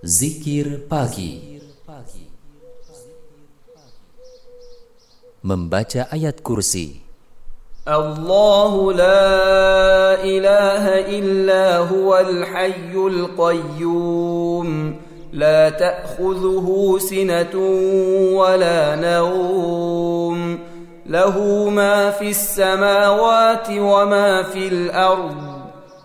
Zikir pagi. Membaca ayat kursi. الله لا إله إلا هو الحي القيوم لا تأخذه سنة ولا نوم له ما في السماوات وما في الأرض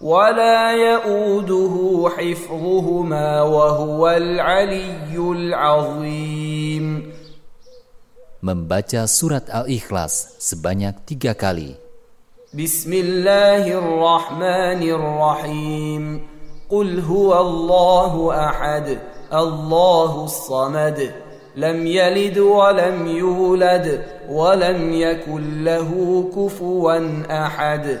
ولا يؤوده حفظهما وهو العلي العظيم. Membaca surat Al-Ikhlas sebanyak tiga kali. بسم الله الرحمن الرحيم قل هو الله احد الله الصمد لم يلد ولم يولد ولم يكن له كفوا احد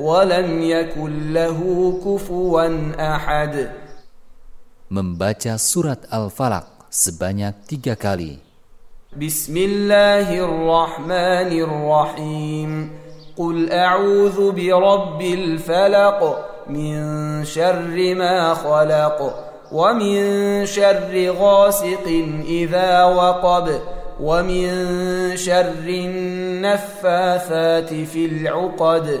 ولم يكن له كفوا أحد. Membaca surat Al-Falaq sebanyak tiga kali. بسم الله الرحمن الرحيم قل اعوذ برب الفلق من شر ما خلق ومن شر غاسق اذا وقب ومن شر النفاثات في العقد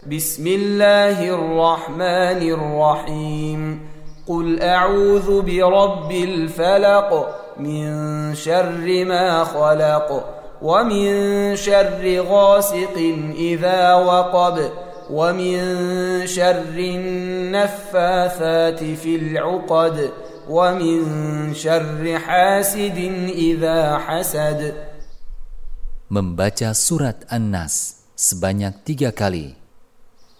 بسم الله الرحمن الرحيم. قل أعوذ برب الفلق من شر ما خلق ومن شر غاسق إذا وقب ومن شر النفاثات في العقد ومن شر حاسد إذا حسد. Membaca surat An-Nas sebanyak tiga kali.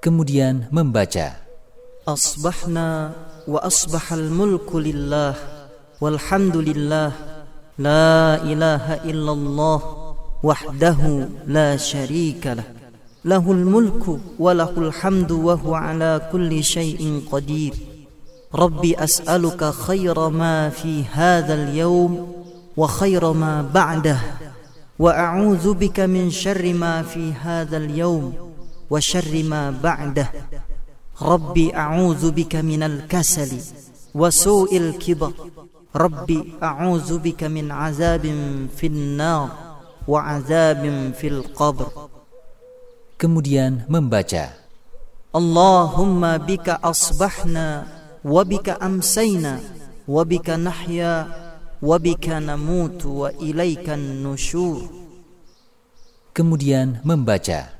Kemudian membaca. أصبحنا وأصبح الملك لله والحمد لله لا إله إلا الله وحده لا شريك له له الملك وله الحمد وهو على كل شيء قدير ربي أسألك خير ما في هذا اليوم وخير ما بعده وأعوذ بك من شر ما في هذا اليوم وشر ما بعده. ربي أعوذ بك من الكسل وسوء الكبر. ربي أعوذ بك من عذاب في النار وعذاب في القبر. Kemudian membaca اللهم بك أصبحنا وبك أمسينا وبك نحيا وبك نموت وإليك النشور. Kemudian membaca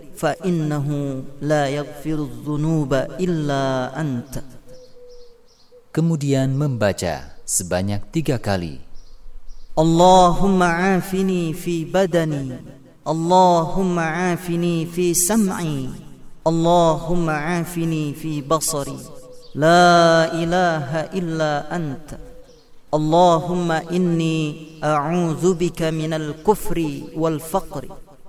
فإنه لا يغفر الذنوب إلا أنت. Kemudian membaca sebanyak tiga kali. اللهم عافني في بدني اللهم عافني في سمعي اللهم عافني في بصري لا إله إلا أنت اللهم إني أعوذ بك من الكفر والفقر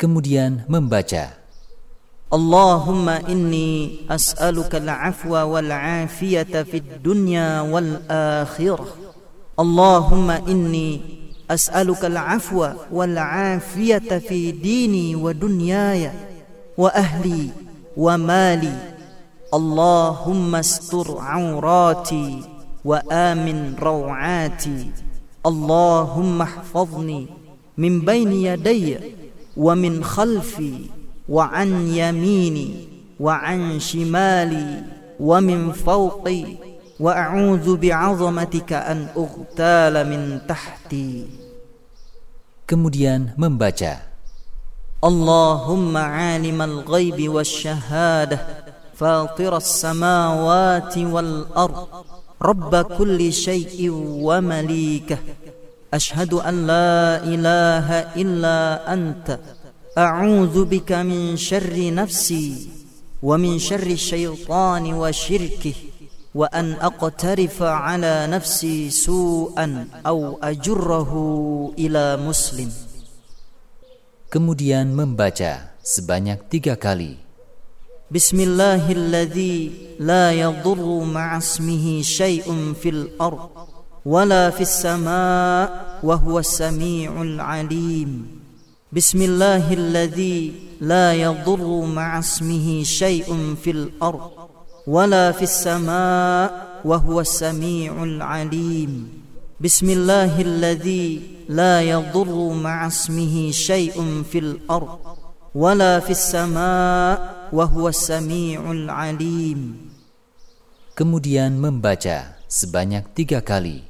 Kemudian membaca اللهم إني أسألك العفو والعافية في الدنيا والآخرة اللهم إني أسألك العفو والعافية في ديني ودنياي وأهلي ومالي اللهم استر عوراتي وآمن روعاتي اللهم احفظني من بين يدي ومن خلفي وعن يميني وعن شمالي ومن فوقي وأعوذ بعظمتك أن أغتال من تحتي. Kemudian membaca اللهم عالم الغيب والشهادة فاطر السماوات والأرض رب كل شيء ومليكه أشهد أن لا إله إلا أنت. أعوذ بك من شر نفسي ومن شر الشيطان وشركه وأن أقترف على نفسي سوءا أو أجره إلى مسلم. Kemudian membaca sebanyak tiga kali. بسم الله الذي لا يضر مع اسمه شيء في الأرض ولا في السماء وهو السميع العليم. بسم الله الذي لا يضر مع اسمه شيء في الأرض ولا في السماء وهو السميع العليم. بسم الله الذي لا يضر مع اسمه شيء في الأرض ولا في السماء وهو السميع العليم. Kemudian membaca sebanyak tiga kali.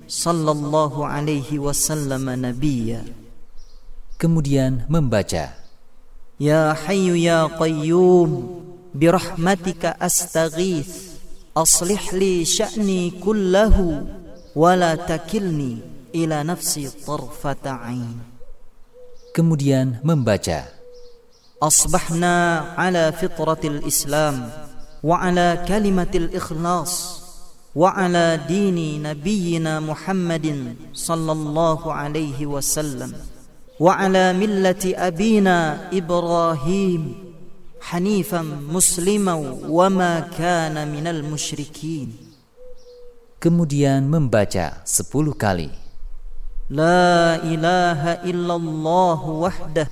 صلى الله عليه وسلم نبيا Kemudian membaca يا حي يا قيوم برحمتك أستغيث أصلح لي شأني كله ولا تكلني إلى نفسي طرفة عين Kemudian membaca أصبحنا على فطرة الإسلام وعلى كلمة الإخلاص وعلى دين نبينا محمد صلى الله عليه وسلم وعلى ملة أبينا إبراهيم حنيفا مسلما وما كان من المشركين. Kemudian membaca sepuluh kali. لا إله إلا الله وحده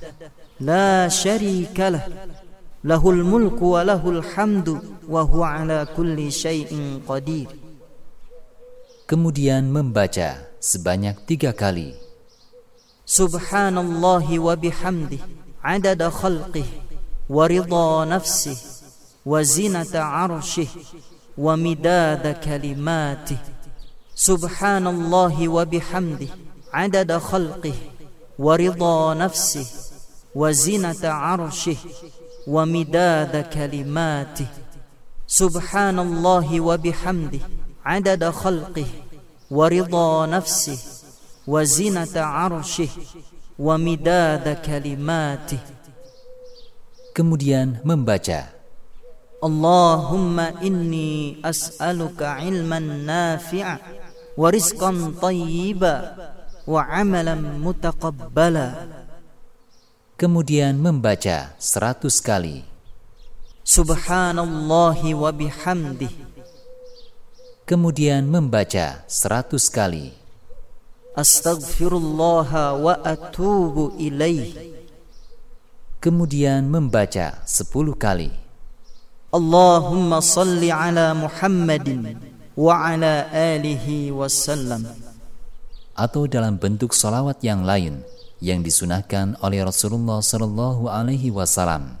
لا شريك له. له الملك وله الحمد وهو على كل شيء قدير. kemudian membaca sebanyak tiga kali. Subhanallah wa bihamdih adada khalqih wa ridha nafsih wa zinata arshih wa midada kalimatih. Subhanallah wa bihamdih adada khalqih wa ridha nafsih wa zinata arshih wa midada kalimatih. Subhanallah wa bihamdih عدد خلقه ورضا نفسه وزنة عرشه ومداد كلماته Kemudian membaca اللهم إني أسألك علما نافعا ورزقا طيبا وعملا متقبلا Kemudian membaca seratus kali سبحان الله وبحمده kemudian membaca seratus kali. Astaghfirullah wa atubu ilaih. Kemudian membaca sepuluh kali. Allahumma salli ala Muhammadin wa ala alihi wasallam. Atau dalam bentuk salawat yang lain yang disunahkan oleh Rasulullah sallallahu Alaihi Wasallam.